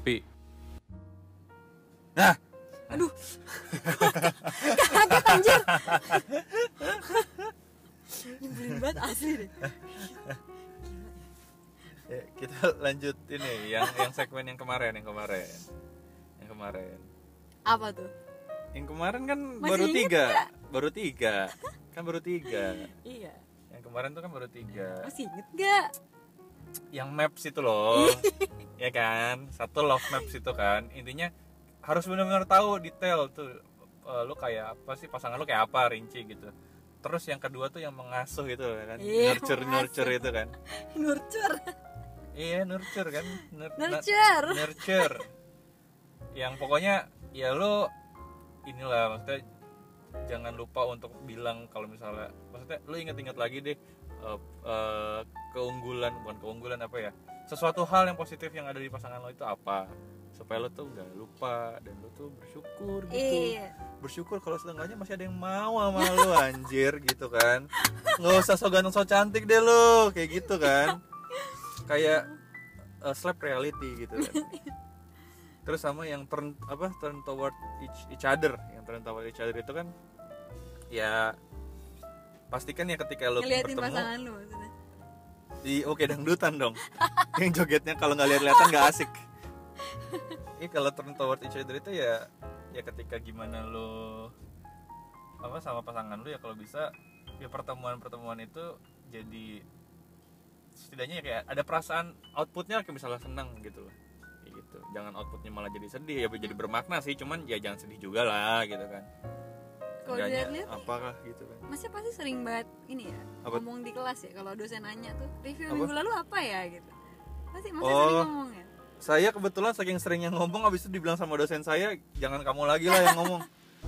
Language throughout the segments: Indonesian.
ngopi. Nah, aduh kaget anjir nyebelin banget asli deh ya, kita lanjut ini yang yang segmen yang kemarin, yang kemarin. Yang kemarin. apa tuh Yang kemarin kan Masih baru inget tiga, nggak? baru tiga, kan baru tiga. iya Yang kemarin tuh kan baru tiga. masih inget gak Yang maps itu loh, ya kan? Satu love maps itu kan, intinya harus benar-benar tahu detail tuh, eh, lu kayak apa sih pasangan lu kayak apa rinci gitu. Terus yang kedua tuh yang mengasuh itu kan, Iya, nurture nurture itu kan. nurture Iya nurture kan, Nur- nurture nurture. Yang pokoknya ya lu inilah maksudnya jangan lupa untuk bilang kalau misalnya maksudnya lu inget-inget lagi deh eh, keunggulan bukan keunggulan apa ya sesuatu hal yang positif yang ada di pasangan lo itu apa? Supaya lo tuh nggak lupa dan lo tuh bersyukur gitu. Iya. Bersyukur kalau setengahnya masih ada yang mau sama lo anjir gitu kan. Nggak usah so ganteng so cantik deh lo kayak gitu kan. Kayak uh, slap reality gitu kan. Terus sama yang turn apa turn toward each, each other yang turn toward each other itu kan ya pastikan ya ketika lo ngeliatin bertemu pasangan lu maksudnya. Di oke dangdutan dong. Yang jogetnya kalau nggak lihat-lihatan nggak asik. Ini kalau turn toward each other itu ya ya ketika gimana lo apa sama pasangan lo ya kalau bisa ya pertemuan-pertemuan itu jadi setidaknya ya kayak ada perasaan outputnya kayak misalnya senang gitu loh. Gitu. Jangan outputnya malah jadi sedih ya jadi bermakna sih cuman ya jangan sedih juga lah gitu kan kalau dilihat-lihat nih apakah gitu kan? Masnya pasti sering banget ini ya Apa? ngomong di kelas ya kalau dosen nanya tuh review Apa? minggu lalu apa ya? gitu. Pasti masnya Oh. sering ngomong ya? saya kebetulan saking seringnya ngomong abis itu dibilang sama dosen saya jangan kamu lagi lah yang ngomong.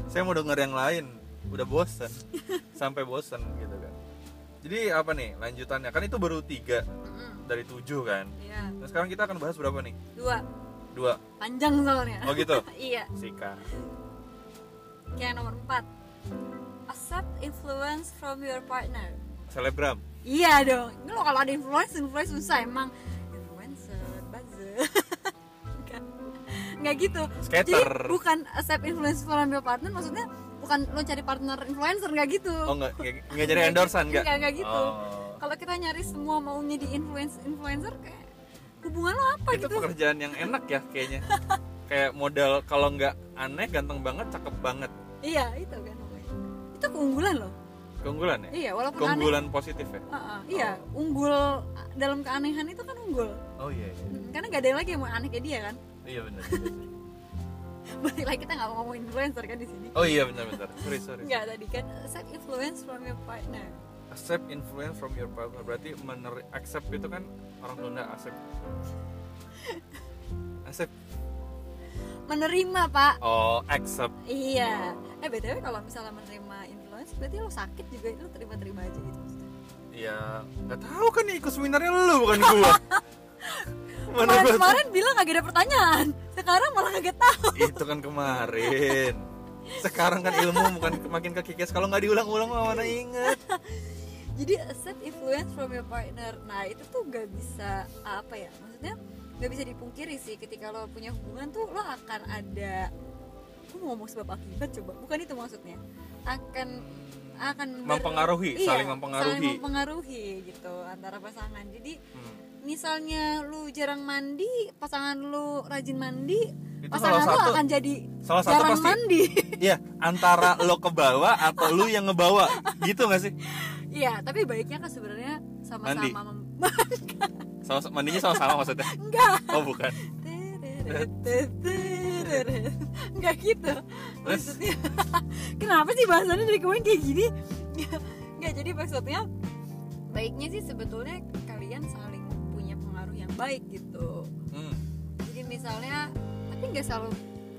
Saya mau denger yang lain. Udah bosan sampai bosan gitu kan. Jadi apa nih lanjutannya? Kan itu baru tiga dari tujuh kan? Iya. Nah sekarang kita akan bahas berapa nih? Dua. Dua. Panjang soalnya. Oh gitu? Iya. Sika. Kayak nomor empat accept influence from your partner. Selebgram? Iya dong. Ini lo kalau ada influence influence susah emang. Influencer buzzer. Nggak. nggak gitu. Skater. jadi bukan accept influence from your partner maksudnya bukan lo cari partner influencer nggak gitu. Oh nggak nggak jadi endorsean nggak nggak gitu. Oh. kalau kita nyari semua maunya di influence influencer kayak hubungan lo apa itu gitu? pekerjaan yang enak ya kayaknya. Kayak modal kalau nggak aneh ganteng banget cakep banget. Iya itu kan. Itu keunggulan loh. Keunggulan ya? Iya walaupun aneh. keunggulan positif ya? Uh-uh, iya unggul dalam keanehan itu kan unggul. Oh iya iya. Hmm, karena gak ada lagi yang mau aneh kayak dia kan. Iya benar balik lagi kita nggak mau ngomong influencer kan di sini. Oh iya benar benar. Sorry sorry. Nggak tadi kan accept influence from your partner. Accept influence from your partner. Berarti mener accept itu kan orang Sunda accept. Accept menerima pak. Oh accept. Iya. Eh btw kalau misalnya menerima influence berarti lo sakit juga lo terima-terima aja gitu maksudnya. ya nggak tahu kan nih ikut seminarnya lu bukan gua. Mana kemarin kemarin bilang gak ada pertanyaan. Sekarang malah gak tahu. Itu kan kemarin. Sekarang kan ilmu bukan makin kekikis. Kalau nggak diulang-ulang mana inget jadi accept influence from your partner. Nah itu tuh gak bisa apa ya maksudnya gak bisa dipungkiri sih ketika lo punya hubungan tuh lo akan ada gue mau ngomong sebab akibat coba bukan itu maksudnya akan akan Mempengaruhi, iya, saling mempengaruhi. saling mempengaruhi gitu antara pasangan jadi Hmm. misalnya lu jarang mandi pasangan lu rajin mandi Itu pasangan salah lu satu. akan jadi Salah satu jarang pasti. mandi Iya, antara lo ke bawah atau lu yang ngebawa, gitu gak sih? iya tapi baiknya kan sebenarnya sama-sama mem- Sama, mandinya sama-sama maksudnya? enggak Oh bukan. Enggak gitu? Maksudnya Kenapa sih bahasannya dari kemarin kayak gini Enggak jadi maksudnya Baiknya sih sebetulnya Kalian saling punya pengaruh yang baik gitu Hmm. Jadi misalnya Tapi nggak selalu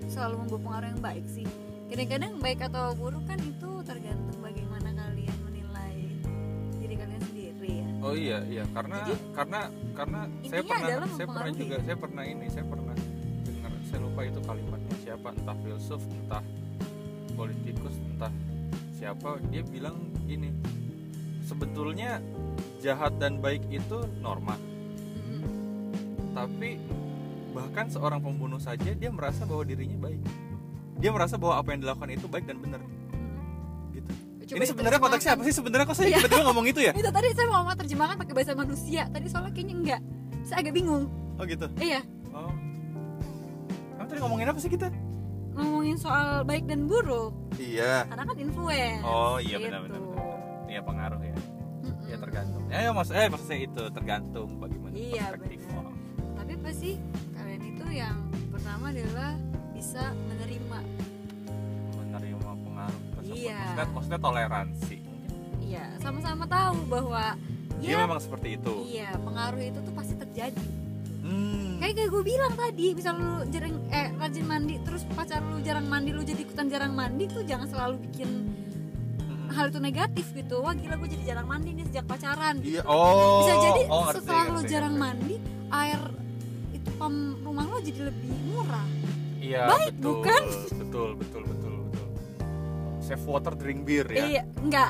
Selalu membawa pengaruh yang baik sih Kadang-kadang baik atau buruk kan itu Tergantung Oh iya iya. Karena Jadi, karena karena saya pernah saya pernah juga saya pernah ini saya pernah dengar saya lupa itu kalimatnya siapa entah filsuf entah politikus entah siapa dia bilang gini sebetulnya jahat dan baik itu norma. Mm-mm. tapi bahkan seorang pembunuh saja dia merasa bahwa dirinya baik. Dia merasa bahwa apa yang dilakukan itu baik dan benar ini sebenarnya konteksnya apa sih? Sebenarnya kok saya Iya. tiba-tiba ngomong itu ya? Itu tadi saya mau terjemahkan pakai bahasa manusia. Tadi soalnya kayaknya enggak. Saya agak bingung. Oh gitu? Iya. Oh. Kamu tadi ngomongin apa sih kita? Ngomongin soal baik dan buruk. Iya. Karena kan influence oh iya gitu. benar-benar iya pengaruh ya. Mm-mm. ya tergantung. Ya maksud eh maksudnya itu tergantung bagaimana Iya, perspektif. benar. tapi pasti kalian itu yang pertama adalah bisa maksudnya, maksudnya toleransi iya sama-sama tahu bahwa dia ya memang seperti itu iya pengaruh itu tuh pasti terjadi hmm. kayak kayak gue bilang tadi misal lu jarang eh rajin mandi terus pacar lu jarang mandi lu jadi ikutan jarang mandi tuh jangan selalu bikin Mm-mm. hal itu negatif gitu wah gila gue jadi jarang mandi nih sejak pacaran iya gitu. oh bisa jadi oh, ngerti, setelah lu ngerti, jarang ngerti. mandi air itu pam rumah lo jadi lebih murah iya Baik, betul, bukan? betul betul betul save water drink beer ya? Iya enggak.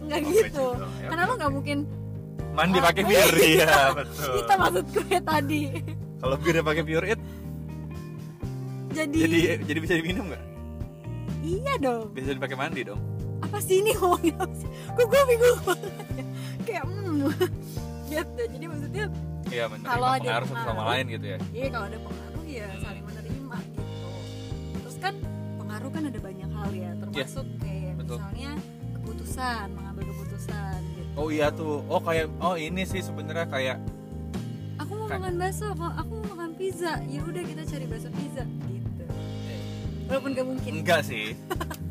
Enggak Oh, gitu. dong, ya, karena oke, lo nggak mungkin mandi Ah, pakai bir iya betul. kita maksud gue tadi. Kalau birnya pakai pure it? Jadi, jadi jadi bisa diminum nggak? Iya dong. Bisa dipakai mandi dong? Apa sih ini ngomongin apa sih kok gue bingung banget ya? Kayak hmm. Gitu jadi maksudnya iya menerima Kalau ada pengaruh satu sama pengaruh. lain gitu ya? Iya kalau ada pengaruh ya saling gitu terus kan pengaruh kan ada banyak hal ya termasuk kayak Iya, betul. misalnya keputusan mengambil keputusan gitu. Oh iya tuh. Oh kayak oh ini sih sebenarnya kayak aku mau Kayak- makan bakso aku aku mau makan pizza. Ya udah kita cari bakso pizza gitu. Walaupun gak mungkin. Enggak sih.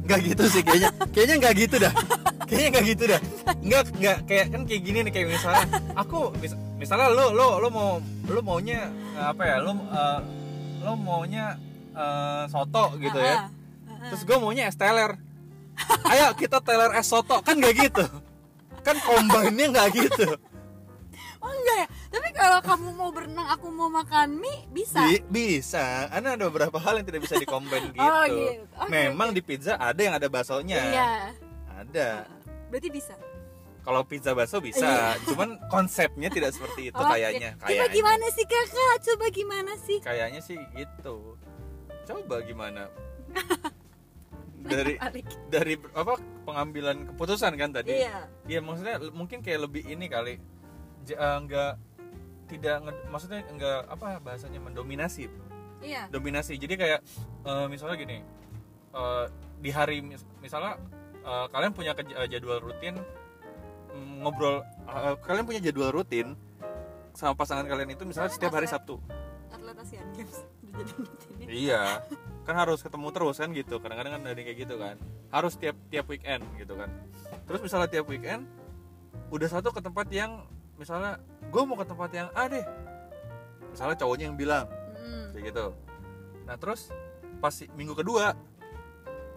Enggak gitu sih kayaknya. Kayaknya enggak gitu dah. Kayaknya enggak gitu dah. Enggak enggak. Kayak kan kayak gini nih kayak misalnya aku mis- misalnya lo lo lo mau lo maunya eh, apa ya lo eh, lo maunya eh, soto gitu ya. Ah, ah, ah. terus gue maunya es teler. Ayo kita teler es soto. Kan nggak gitu. Kan combine-nya nggak gitu. Oh enggak ya? Tapi kalau kamu mau berenang aku mau makan mie bisa? Bi- bisa. Karena ada beberapa hal yang tidak bisa dikombin gitu, Oh, gitu. Oke, memang oke. di pizza ada yang ada baksonya. Iya. Ada. Berarti bisa? Kalau pizza bakso bisa. Cuman konsepnya tidak seperti itu Oke. kayaknya coba kayaknya. gimana sih kakak? Coba gimana sih? Kayaknya sih gitu coba gimana? Dari dari apa pengambilan keputusan kan tadi? Iya. Iya maksudnya mungkin kayak lebih ini kali. J- eh, nggak tidak nge- maksudnya nggak apa bahasanya mendominasi. Iya. Dominasi. Jadi kayak eh, misalnya gini eh, di hari mis- misalnya eh, kalian punya eh, jadwal rutin mm, ngobrol eh, kalian punya jadwal rutin sama pasangan kalian itu misalnya Kalian setiap hari. Sabtu Asian Games? Jadi ini iya. Kan harus ketemu terus kan gitu. Kadang-kadang kan ada kayak gitu kan. Harus tiap tiap weekend gitu kan. Terus misalnya tiap weekend udah satu ke tempat yang misalnya gue mau ke tempat yang A deh. Misalnya cowoknya yang bilang Mm. kayak gitu. Nah terus pas minggu kedua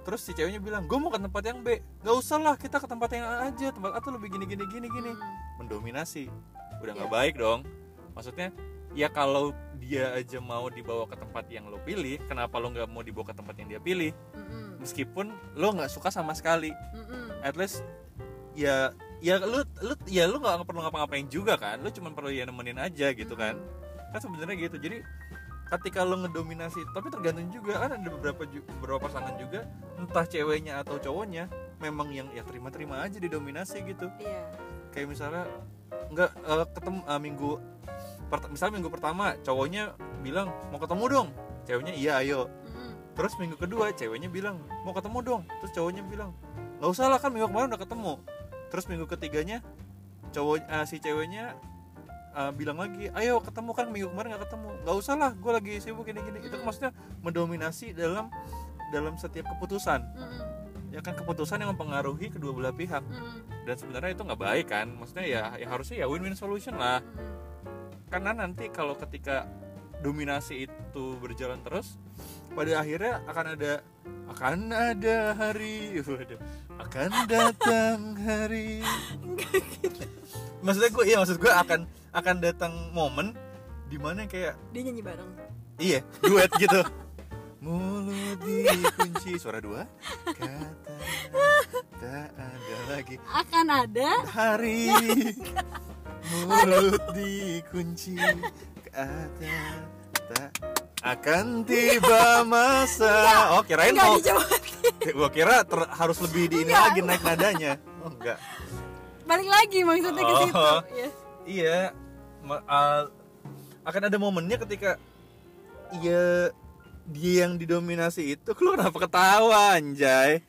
terus si ceweknya bilang gue mau ke tempat yang B. Gak usah lah kita ke tempat yang A aja. Tempat A tuh lebih gini gini gini gini. Mm. mendominasi. Udah nggak Iya. baik dong. Maksudnya ya kalau dia aja mau dibawa ke tempat yang lo pilih kenapa lo nggak mau dibawa ke tempat yang dia pilih? Mm-mm. meskipun lo nggak suka sama sekali. Mm-mm. at least ya ya lu lu ya lu nggak perlu ngapa-ngapain juga kan? Lu cuma perlu ya nemenin aja gitu kan? Kan sebenarnya gitu. Jadi ketika lo ngedominasi tapi tergantung juga kan ada beberapa beberapa pasangan juga entah ceweknya atau cowoknya memang yang ya terima-terima aja didominasi gitu. Iya. Kayak misalnya nggak eh, ketemu eh, minggu misalnya minggu pertama cowoknya bilang mau ketemu dong? Ceweknya iya ayo. Mm-mm. terus minggu kedua ceweknya bilang mau ketemu dong? Terus cowoknya bilang nggak usah lah kan minggu kemarin udah ketemu. Terus minggu ketiganya cowok eh, si ceweknya eh, bilang lagi ayo ketemu kan minggu kemarin nggak ketemu. Nggak usah lah gue lagi sibuk gini gini. Itu Mm. maksudnya mendominasi dalam dalam setiap keputusan. Mm-mm. ya kan keputusan yang mempengaruhi kedua belah pihak. Dan sebenarnya itu nggak baik kan? Maksudnya ya yang harusnya ya win-win solution lah. Karena nanti kalau ketika dominasi itu berjalan terus pada akhirnya akan ada akan ada hari waduh, akan datang hari. Maksudnya gue iya maksud gue akan akan datang momen di mana kayak dia nyanyi bareng. Iya duet gitu. Mulut dikunci suara dua. Kata tak ada lagi. Akan ada hari mulut dikunci kata tak akan tiba masa. Oh kirain Enggak mau gua kira ter- harus lebih di ini Enggak. lagi naik nadanya. Oh enggak. Balik lagi maksudnya ke Oh. situ. Ya. iya. Ma- al- akan ada momennya ketika iya dia yang didominasi itu lu kenapa ketawa anjay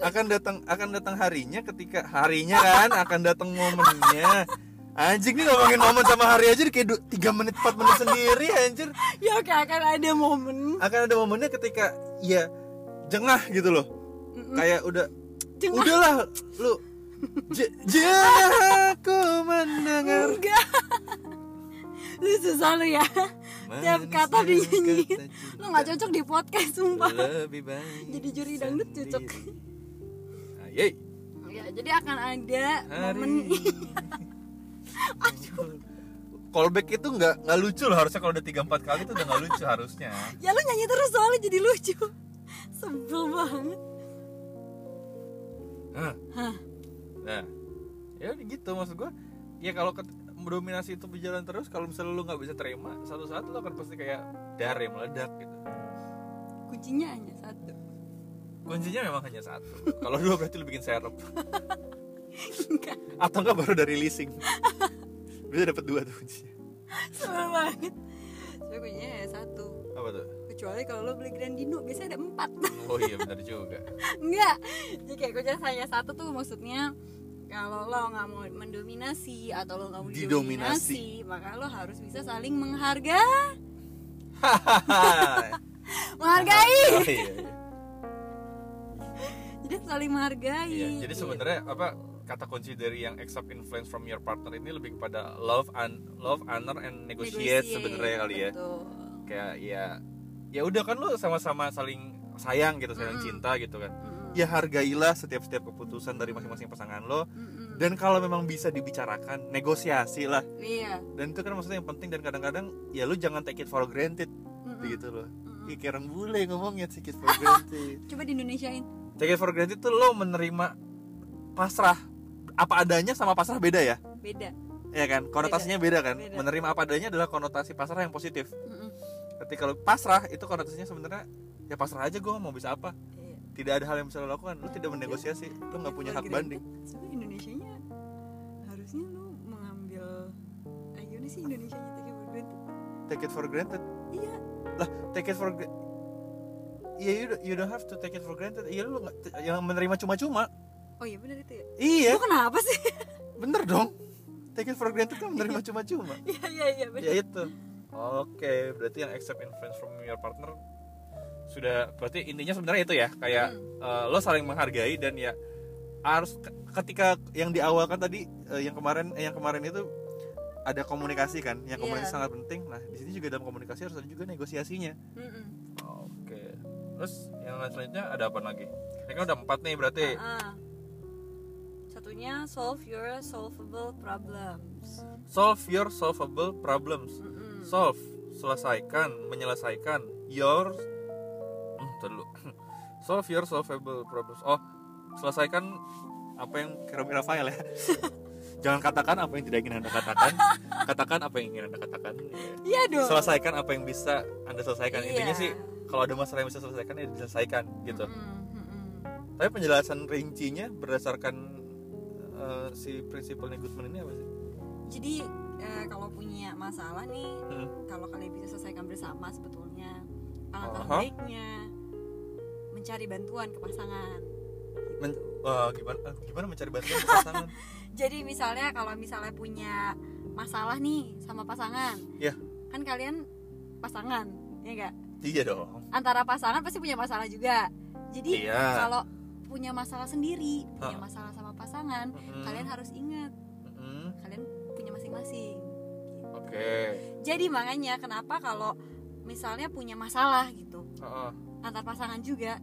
akan datang akan datang harinya ketika harinya kan akan datang momennya. Anjing nih ngomongin momen sama hari aja kayak tiga menit 4 menit sendiri anjir. Ya oke akan ada momen. Akan ada momennya ketika ya jengah gitu loh. Kayak udah Jengah. udahlah lu jengah aku mendengar. Enggak. Lu susah lu ya. Tiap kata dinyanyi lu nggak cocok di podcast sumpah. lebih baik Jadi juri dangdut cocok. Ya jadi akan ada Hari. momen. Callback itu nggak nggak lucu loh. Harusnya kalau udah tiga empat kali itu udah nggak lucu harusnya. Ya lu nyanyi terus soalnya jadi lucu. Sebel banget. Hah. Hah. nah ya gitu maksud gua. Ya kalau dominasi itu berjalan terus kalau misalnya lu nggak bisa terima satu saat lu akan pasti kayak dar yang meledak gitu. Kuncinya hanya satu kuncinya memang hanya satu. Kalau dua berarti lu bikin serep Enggak, atau enggak baru dari leasing. Bisa dapat dua tuh kuncinya. Sebel banget. Soalnya kuncinya hanya satu. Apa tuh? Kecuali kalau lo beli Grandino biasanya ada empat. Oh iya benar juga. Enggak. Jadi kayak kuncinya hanya satu tuh maksudnya kalau lo nggak mau mendominasi atau lo nggak mau Didominasi. didominasi maka lo harus bisa saling menghargai. Menghargai. Oh, iya, iya. Jadi saling menghargai Iya, jadi gitu. sebenarnya apa kata kunci dari yang accept influence from your partner ini lebih kepada love and love honor and negotiate, sebenarnya kali ya betul. kayak ya ya udah kan lu sama-sama saling sayang gitu saling Mm-mm. cinta gitu kan Mm-mm. ya hargailah setiap-setiap keputusan dari masing-masing pasangan lo Mm-mm. dan kalau memang bisa dibicarakan negosiasi lah iya dan itu kan maksudnya yang penting dan kadang-kadang ya lu jangan take it for granted Mm-mm. gitu loh kayak orang bule ngomongnya take it for granted coba di Indonesiain take it for granted tuh lo menerima pasrah apa adanya sama pasrah beda ya? Beda. Ya kan? Konotasinya beda, kan? Beda. menerima apa adanya adalah konotasi pasrah yang positif. Ketika lo pasrah itu konotasinya sebenarnya ya pasrah aja gue mau bisa apa? Iya. tidak ada hal yang bisa lo lakukan. Lo tidak bernegosiasi lo nggak punya hak banding. Granted, sebenarnya Indonesianya harusnya lu mengambil eh gimana sih Indonesia take it for granted? Take it for granted? Iya. Lah take it for gra- Iya, you, don't- you don't have to take it for granted. Iya, lu yang menerima cuma-cuma. oh iya benar itu ya Iya, lu kenapa sih bener dong. Take it for granted kan menerima cuma-cuma. iya iya iya benar ya itu. Oke, berarti yang accept influence from your partner sudah berarti intinya sebenarnya itu ya, kayak eh, lo saling menghargai dan ya harus ke- ketika yang di awal kan tadi eh, yang kemarin eh, yang kemarin itu ada komunikasi kan, yang komunikasi Iya. sangat penting. Nah, di sini juga dalam komunikasi harus ada juga negosiasinya. Mm-mm. Oke. Terus yang selanjutnya ada apa lagi? Ini kan udah empat nih berarti. Ah. satunya solve your solvable problems Solve your solvable problems. Mm-mm. Solve, selesaikan, menyelesaikan your hmm, dulu. Solve your solvable problems. Oh, selesaikan apa yang kira-kira file ya. Jangan katakan apa yang tidak ingin Anda katakan. Katakan apa yang ingin Anda katakan. iya dong Selesaikan apa yang bisa Anda selesaikan. Intinya Iya. sih kalau ada masalah yang bisa selesaikan ya diselesaikan gitu. Mm-mm. Tapi penjelasan rincinya berdasarkan eh, si prinsipalnya Goodman ini apa sih? jadi eh, kalau punya masalah nih Hmm. kalau kalian bisa selesaikan bersama sebetulnya alangkah Aha. baiknya mencari bantuan ke pasangan Men- wah, gimana eh, gimana mencari bantuan ke pasangan? jadi misalnya kalau misalnya punya masalah nih sama pasangan ya, kan kalian pasangan ya enggak iya dong. antara pasangan pasti punya masalah juga jadi Iya. kalau punya masalah sendiri punya masalah sama pasangan Mm-mm. kalian harus ingat Mm-mm. kalian punya masing-masing gitu. Oke. jadi makanya kenapa kalau misalnya punya masalah gitu Heeh. antar pasangan juga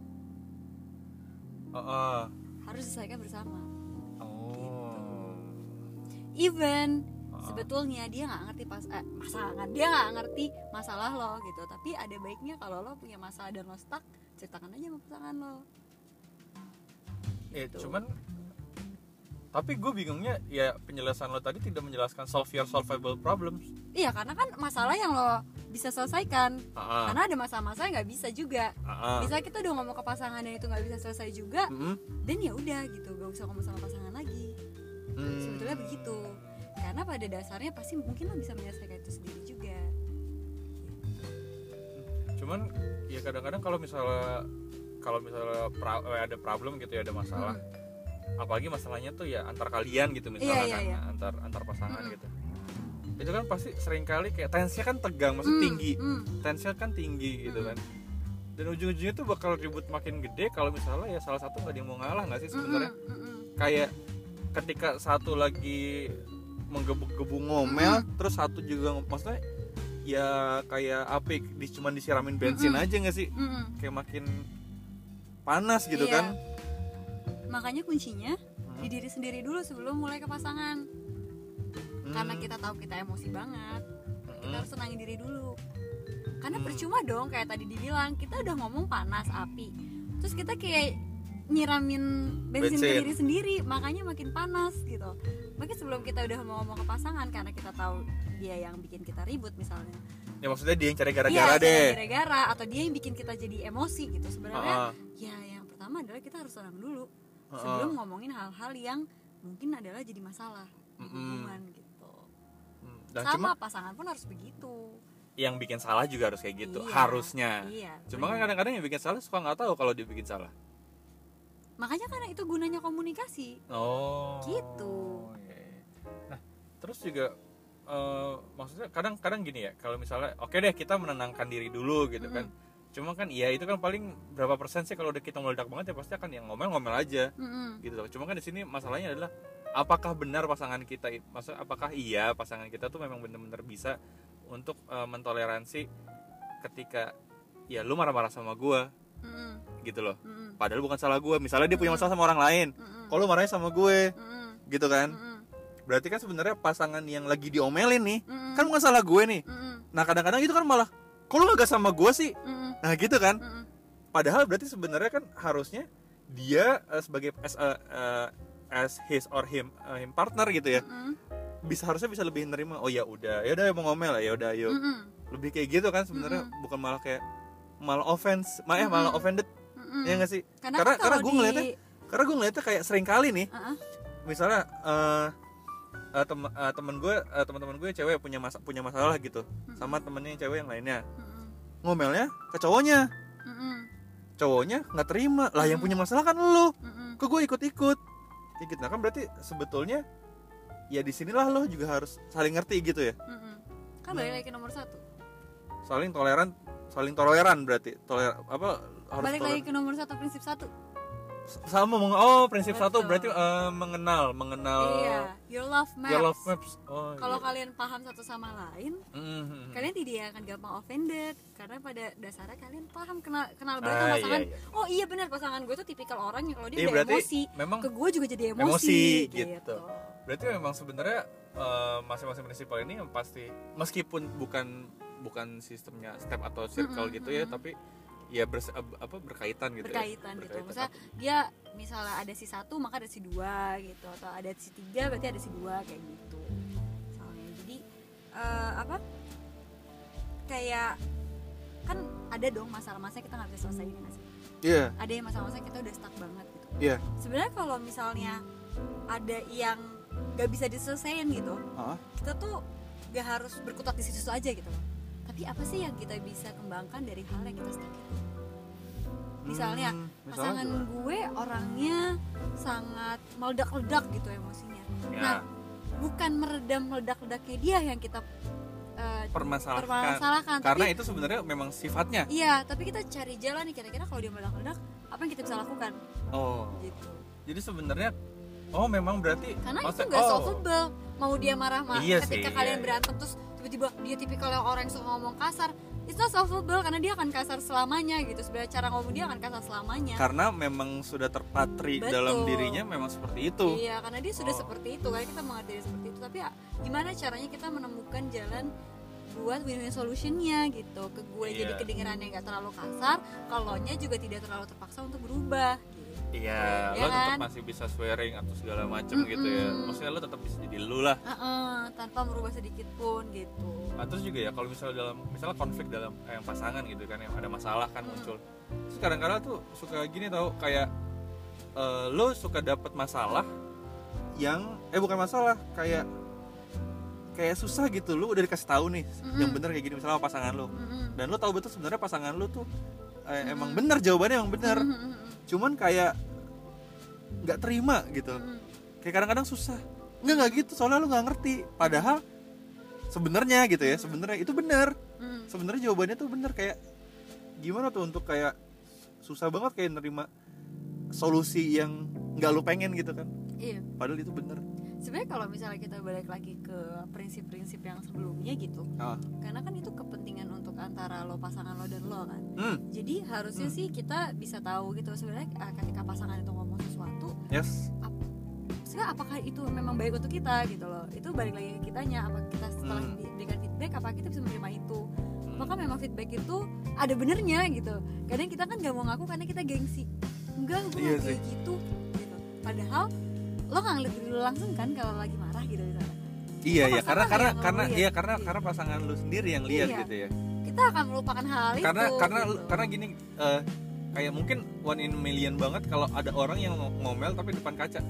Heeh. harus diselesaikan bersama Oh. even Ha. Sebetulnya dia nggak ngerti pas eh, pasangan dia nggak ngerti masalah lo gitu. Tapi ada baiknya kalau lo punya masalah dan lo stuck ceritakan aja sama pasangan lo. Ya gitu. cuman tapi gue bingungnya ya penjelasan lo tadi tidak menjelaskan solve your solvable problems. Iya karena kan masalah yang lo bisa selesaikan. Ah, karena ada masa-masa yang nggak bisa juga. Ah. bisa kita udah ngomong ke pasangan dan itu nggak bisa selesai juga dan ya udah gitu gak usah ngomong sama pasangan lagi. Hmm. sebetulnya begitu karena pada dasarnya pasti mungkin lo bisa menyelesaikan itu sendiri juga cuman ya kadang-kadang kalau misalnya kalau misalnya pra- eh, ada problem gitu ya ada masalah apalagi masalahnya tuh ya antar kalian gitu misalnya Iya, iya, kan iya. antar antar pasangan Mm. gitu itu kan pasti sering kali kayak tensinya kan tegang maksudnya Hmm, tinggi hmm. tensinya kan tinggi gitu Mm. kan dan ujung-ujungnya tuh bakal ribut makin gede kalau misalnya ya salah satu nggak ada yang mau ngalah nggak sih sebenarnya Mm-mm, mm-mm. kayak ketika satu lagi menggebu-gebu ngomel terus satu juga maksudnya ya kayak api di cuman disiramin bensin Mm-mm. aja nggak sih Mm-mm. kayak makin panas gitu Iya. kan makanya kuncinya Hmm. di diri sendiri dulu sebelum mulai ke pasangan karena Hmm. kita tahu kita emosi banget kita Mm. harus tenangin diri dulu karena Hmm. percuma dong kayak tadi dibilang kita udah ngomong panas api terus kita kayak nyiramin bensin, ke Bensin. diri sendiri makanya makin panas gitu makanya sebelum kita udah mau ngomong ke pasangan karena kita tahu dia yang bikin kita ribut misalnya. Ya maksudnya dia yang cari gara-gara cara deh. gara-gara atau dia yang bikin kita jadi emosi gitu. Sebenarnya Ah, ya yang pertama adalah kita harus tenang dulu. Ah, sebelum ah. ngomongin hal-hal yang mungkin adalah jadi masalah di Mm-mm. hubungan gitu. Hmm, dan sama cuma pasangan pun harus begitu. Yang bikin salah juga harus kayak gitu Iya, harusnya. iya cuma kan kadang-kadang yang bikin salah suka nggak tahu kalau dia bikin salah. Makanya karena itu gunanya komunikasi. Oh. Gitu. Nah, terus juga eh, maksudnya kadang-kadang gini ya, kalau misalnya oke deh kita menenangkan diri dulu gitu kan. Cuma kan iya itu kan paling berapa persen sih kalau udah kita meledak banget ya pasti akan yang ngomel-ngomel aja Mm-mm. gitu loh. Cuma kan di sini masalahnya adalah apakah benar pasangan kita maksudnya apakah iya pasangan kita tuh memang benar-benar bisa untuk eh, mentoleransi ketika ya lu marah-marah sama gua Mm-mm. gitu loh. Mm-mm. Padahal bukan salah gua. Misalnya dia punya masalah sama orang lain. Mm-mm. Kalau marahnya sama gue Mm-mm. gitu kan Mm-mm. Berarti kan sebenarnya pasangan yang lagi diomelin nih Mm-mm. kan bukan salah gue nih Mm-mm. nah kadang-kadang itu kan malah kalau gak sama gue sih Mm-mm. nah gitu kan Mm-mm. padahal berarti sebenarnya kan harusnya dia eh, sebagai as, a- eh, as his or him eh, him partner gitu ya Mm-mm. bisa harusnya bisa lebih nerima oh ya udah ya udah mau ngomel ya udah yuk Mm-mm. lebih kayak gitu kan sebenarnya Mm-mm. bukan malah kayak malah offense malah eh, malah Mm-mm. offended Mm-mm. ya nggak sih karena Karena- kan karena gue di- ngeliatnya karena gue ngeliatnya kayak sering kali nih Uh-uh. misalnya eh eh, tem- eh, temen gue eh, teman-teman gue cewek punya masa punya masalah gitu. Sama temennya yang cewek yang lainnya. Mm-mm. ngomelnya ke cowoknya. Mm-mm. cowoknya nggak terima. Lah yang punya masalah kan lu. Mm-mm. kok gue ikut-ikut. Ya gitu. Nah kan berarti sebetulnya ya di sinilah lo juga harus saling ngerti gitu ya. Mm-mm. kan balik lagi ke nomor satu. Saling toleran saling toleran berarti. Toler apa harus balik toleran. lagi ke nomor satu prinsip satu sama meng- oh prinsip Betul. satu berarti eh, mengenal mengenal iya your love maps your love maps oh kalau iya. kalian paham satu sama lain Mhm. kalian tidak akan gampang offended karena pada dasarnya kalian paham kenal kenal banget Ah, iya, pasangan iya. oh iya benar pasangan gue tuh tipikal orang yang kalau dia Iya, udah emosi memang ke gue juga jadi emosi, Emosi, gitu, gitu. berarti memang sebenarnya eh, masing-masing prinsipal ini yang pasti meskipun bukan bukan sistemnya step atau circle Mm-mm, gitu ya tapi ya bers- apa berkaitan gitu berkaitan ya. gitu misalnya dia misalnya ada si satu maka ada si dua gitu. Atau ada si tiga berarti ada si dua kayak gitu. Misalnya. Jadi eh, apa? Kayak kan ada dong masalah-masalah kita nggak bisa selesaiin nggak sih? Iya. Ada yang masalah-masalah kita udah stuck banget gitu. Iya. Sebenarnya kalau misalnya ada yang nggak bisa diselesaikan gitu Hah? kita tuh gak harus berkutat di situ aja gitu loh tapi apa sih yang kita bisa kembangkan dari hal yang kita itu misalnya Hmm, pasangan gimana? gue orangnya sangat meledak-ledak gitu emosinya. Ya, nah bukan meredam meledak-ledaknya dia yang kita eh, permasalahkan. permasalahkan karena tapi itu sebenarnya memang sifatnya. Iya tapi kita cari jalan nih kira-kira kalau dia meledak-ledak apa yang kita bisa lakukan? Oh. Gitu. Jadi sebenarnya oh memang berarti karena itu maksudnya- nggak oh, solvable. Mau dia marah-marah Iya ketika sih, kalian iya, berantem terus tiba-tiba dia tipikal yang orang yang suka ngomong kasar. It's not solvable karena dia akan kasar selamanya gitu. Sebenarnya cara ngomong dia akan kasar selamanya. Karena memang sudah terpatri Betul. dalam dirinya memang seperti itu. Iya karena dia sudah Oh. seperti itu. Kan kita mengerti dia seperti itu. Tapi ya gimana caranya kita menemukan jalan buat win-win solutionnya gitu? Ke gue Iya. jadi kedengerannya nggak terlalu kasar kalau nya juga tidak terlalu terpaksa untuk berubah iya Ya lo tetap kan? masih bisa swearing atau segala macem Mm-mm. gitu ya maksudnya lo tetap bisa jadi lu lah Heeh, tanpa merubah sedikit pun gitu Nah, terus juga ya kalau misalnya dalam misalnya konflik dalam eh, yang pasangan gitu kan yang ada masalah kan Hmm. muncul terus kadang-kadang tuh suka gini tau kayak eh, lo suka dapat masalah yang eh bukan masalah kayak kayak susah gitu lu udah dikasih tahu nih Mm-mm. yang bener kayak gini misalnya sama pasangan lo Mm-mm. dan lo tahu betul sebenarnya pasangan lo tuh eh, emang bener jawabannya emang bener. Cuman kayak nggak terima gitu. Mm-mm. kayak kadang-kadang susah. Nggak nggak gitu. Soalnya lu nggak ngerti. Padahal sebenarnya gitu ya sebenarnya itu bener. Mm-mm. sebenarnya jawabannya tuh bener. Kayak gimana tuh untuk kayak susah banget kayak nerima solusi yang nggak lu pengen gitu kan. Iya. Padahal itu bener sebenarnya kalau misalnya kita balik lagi ke prinsip-prinsip yang sebelumnya gitu ah. karena kan itu kepentingan untuk antara lo pasangan lo dan lo kan. Hmm. Jadi harusnya Hmm. sih kita bisa tahu gitu sebenarnya uh, ketika pasangan itu ngomong sesuatu yes. sebenarnya apakah itu memang baik untuk kita gitu loh. Itu balik lagi ke kitanya apa kita setelah Hmm. diberikan feedback apa kita bisa menerima itu? Hmm. maka memang feedback itu ada benernya gitu? Kadang kita kan gak mau ngaku karena kita gengsi. Enggak gue Iya kayak gitu gitu. Padahal lo nggak ngeliat diri lo langsung kan kalau lagi marah gitu misalnya iya ya karena karena karena iya karena Iya. karena pasangan lu sendiri yang lihat Iya. gitu ya kita akan melupakan hal itu karena karena gitu. karena gini eh, kayak mungkin one in million banget kalau ada orang yang ng- ngomel tapi depan kaca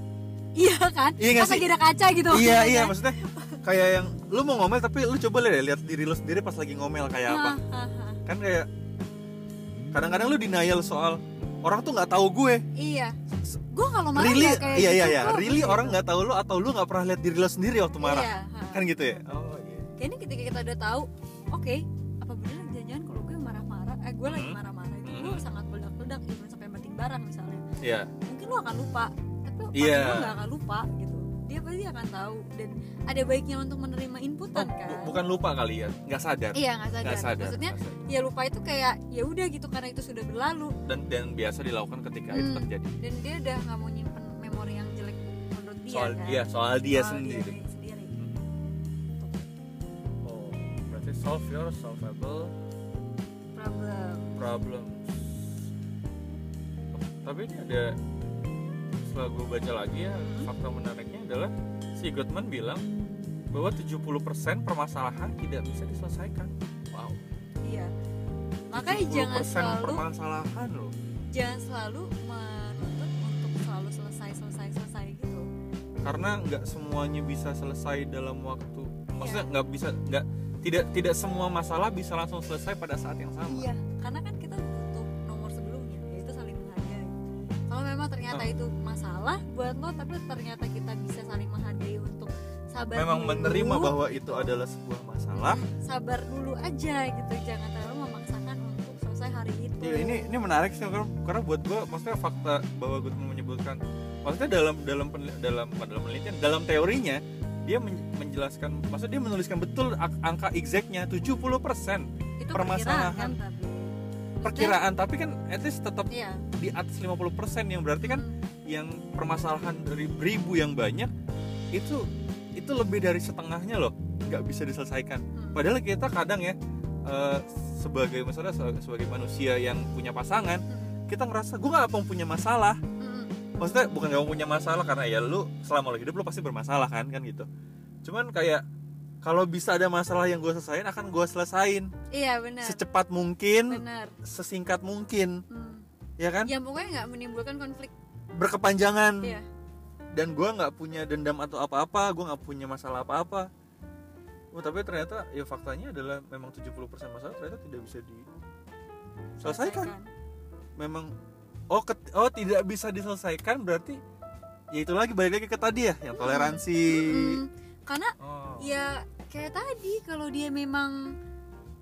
iya kan Iya pas lagi ada kaca gitu iya kan? iya maksudnya kayak yang lu mau ngomel tapi lu coba lihat lihat diri lu sendiri pas lagi ngomel kayak apa Hahaha. kan kayak kadang-kadang lu denial soal orang tuh nggak tahu gue iya gue kalau marah really kayak iya gitu iya iya kok, really gitu. orang nggak tahu lu atau lu nggak pernah lihat diri lu sendiri waktu marah iya, ha. kan gitu ya oh iya kayaknya ketika kita udah tahu oke apa bener jangan-jangan kalau gue marah-marah eh gue lagi Hmm. marah-marah itu gue Hmm. sangat meledak-ledak even sampai penting barang misalnya iya mungkin lo akan lupa tapi Iya. pasangan lo nggak akan lupa gitu dia pasti akan tahu dan ada baiknya untuk menerima Oh, inputan bu- kan? bukan lupa kali ya? Nggak sadar? Iya nggak sadar. nggak sadar maksudnya nggak sadar. ya lupa itu kayak ya udah gitu karena itu sudah berlalu. Dan dan biasa dilakukan ketika itu Hmm. terjadi. Dan dia udah nggak mau nyimpen memori yang jelek menurut dia soal kan? dia soal dia Soal sendiri. diri sendiri. oh berarti solve your solvable problem. problems. Oh, tapi ini ada setelah gue baca lagi ya Hmm. fakta menariknya adalah si Goodman bilang bahwa 70% permasalahan tidak bisa diselesaikan. Wow. Iya. Makanya jangan 70% selalu permasalahan loh. jangan selalu menuntut untuk selalu selesai selesai selesai gitu. Karena nggak semuanya bisa selesai dalam waktu. Maksudnya Iya. nggak bisa nggak tidak tidak semua masalah bisa langsung selesai pada saat yang sama. Iya karena kan kita butuh nomor sebelumnya yaitu saling menghargai. Kalau memang ternyata Ah. itu masalah buat lo tapi ternyata sabar memang dulu. menerima bahwa itu adalah sebuah masalah sabar dulu aja gitu jangan terlalu memaksakan untuk selesai hari itu Ya, ini ini menarik sih karena, karena buat gue maksudnya fakta bahwa gue menyebutkan maksudnya dalam dalam dalam dalam penelitian dalam teorinya dia men- menjelaskan maksudnya dia menuliskan betul angka exactnya 70% itu permasalahan. perkiraan kan tapi perkiraan tapi kan at least tetap iya di atas 50% yang berarti kan Hmm. yang permasalahan dari beribu yang banyak itu itu lebih dari setengahnya loh nggak bisa diselesaikan. Hmm. padahal kita kadang ya eh, sebagai misalnya se- sebagai manusia yang punya pasangan Hmm. kita ngerasa gue nggak punya masalah. Hmm. maksudnya bukan gak mau punya masalah karena ya lu selama lo hidup lu pasti bermasalah kan kan gitu. Cuman kayak kalau bisa ada masalah yang gue selesain akan gue selesain. Iya benar. Secepat mungkin benar. sesingkat mungkin. Hmm. ya kan? Yang pokoknya nggak menimbulkan konflik. Berkepanjangan. Iya dan gue nggak punya dendam atau apa-apa gue nggak punya masalah apa-apa. Oh, tapi ternyata ya faktanya adalah memang 70% masalah ternyata tidak bisa diselesaikan memang oh ket- oh tidak bisa diselesaikan berarti ya itu lagi balik lagi ke tadi ya yang toleransi. Hmm. karena oh. ya kayak tadi kalau dia memang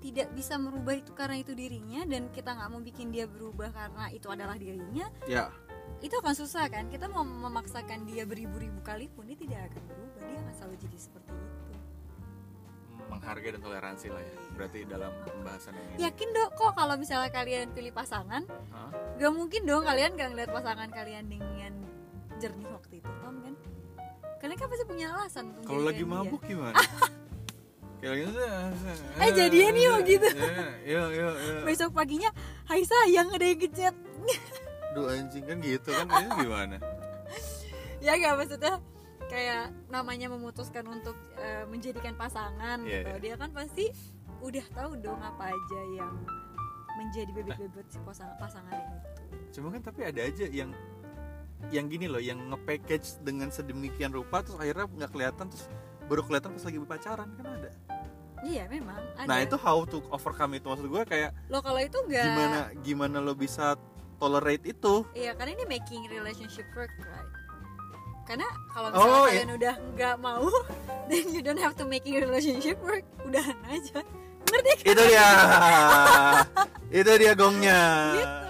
tidak bisa merubah itu karena itu dirinya dan kita nggak mau bikin dia berubah karena itu adalah dirinya ya itu akan susah kan? Kita mau memaksakan dia beribu-ribu kali pun dia tidak akan berubah. Dia akan selalu jadi seperti itu. Menghargai dan toleransi lah ya. Berarti dalam pembahasan ini. Yakin dong kok kalau misalnya kalian pilih pasangan Hah? gak mungkin dong kalian gak ngeliat pasangan kalian dengan jernih waktu itu paham kan? Kalian kan pasti punya alasan kalau lagi menjadikan dia. mabuk gimana? Kayak lagi Eh, jadian yuk, gitu. ya ya ya. Besok paginya hai sayang ada yang ngechat aduh anjing kan gitu kan? Ini gimana? Ya gak maksudnya kayak namanya memutuskan untuk eh, menjadikan pasangan Iya, gitu. iya. dia kan pasti udah tahu dong apa aja yang menjadi bebet-bebet si pasangan pasangan ini. Cuma kan tapi ada aja yang yang gini loh yang nge-package dengan sedemikian rupa terus akhirnya nggak kelihatan terus baru kelihatan pas lagi pacaran kan ada. Iya memang ada. nah itu how to overcome itu. Maksud gue kayak lo kalau itu enggak gimana gimana lo bisa tolerate itu. Iya karena ini making relationship work right? Karena kalau Oh, misalnya iya. kalian udah nggak mau then you don't have to making relationship work udahan aja. Ngerti kan? Itu dia. Itu dia gongnya. Gitu.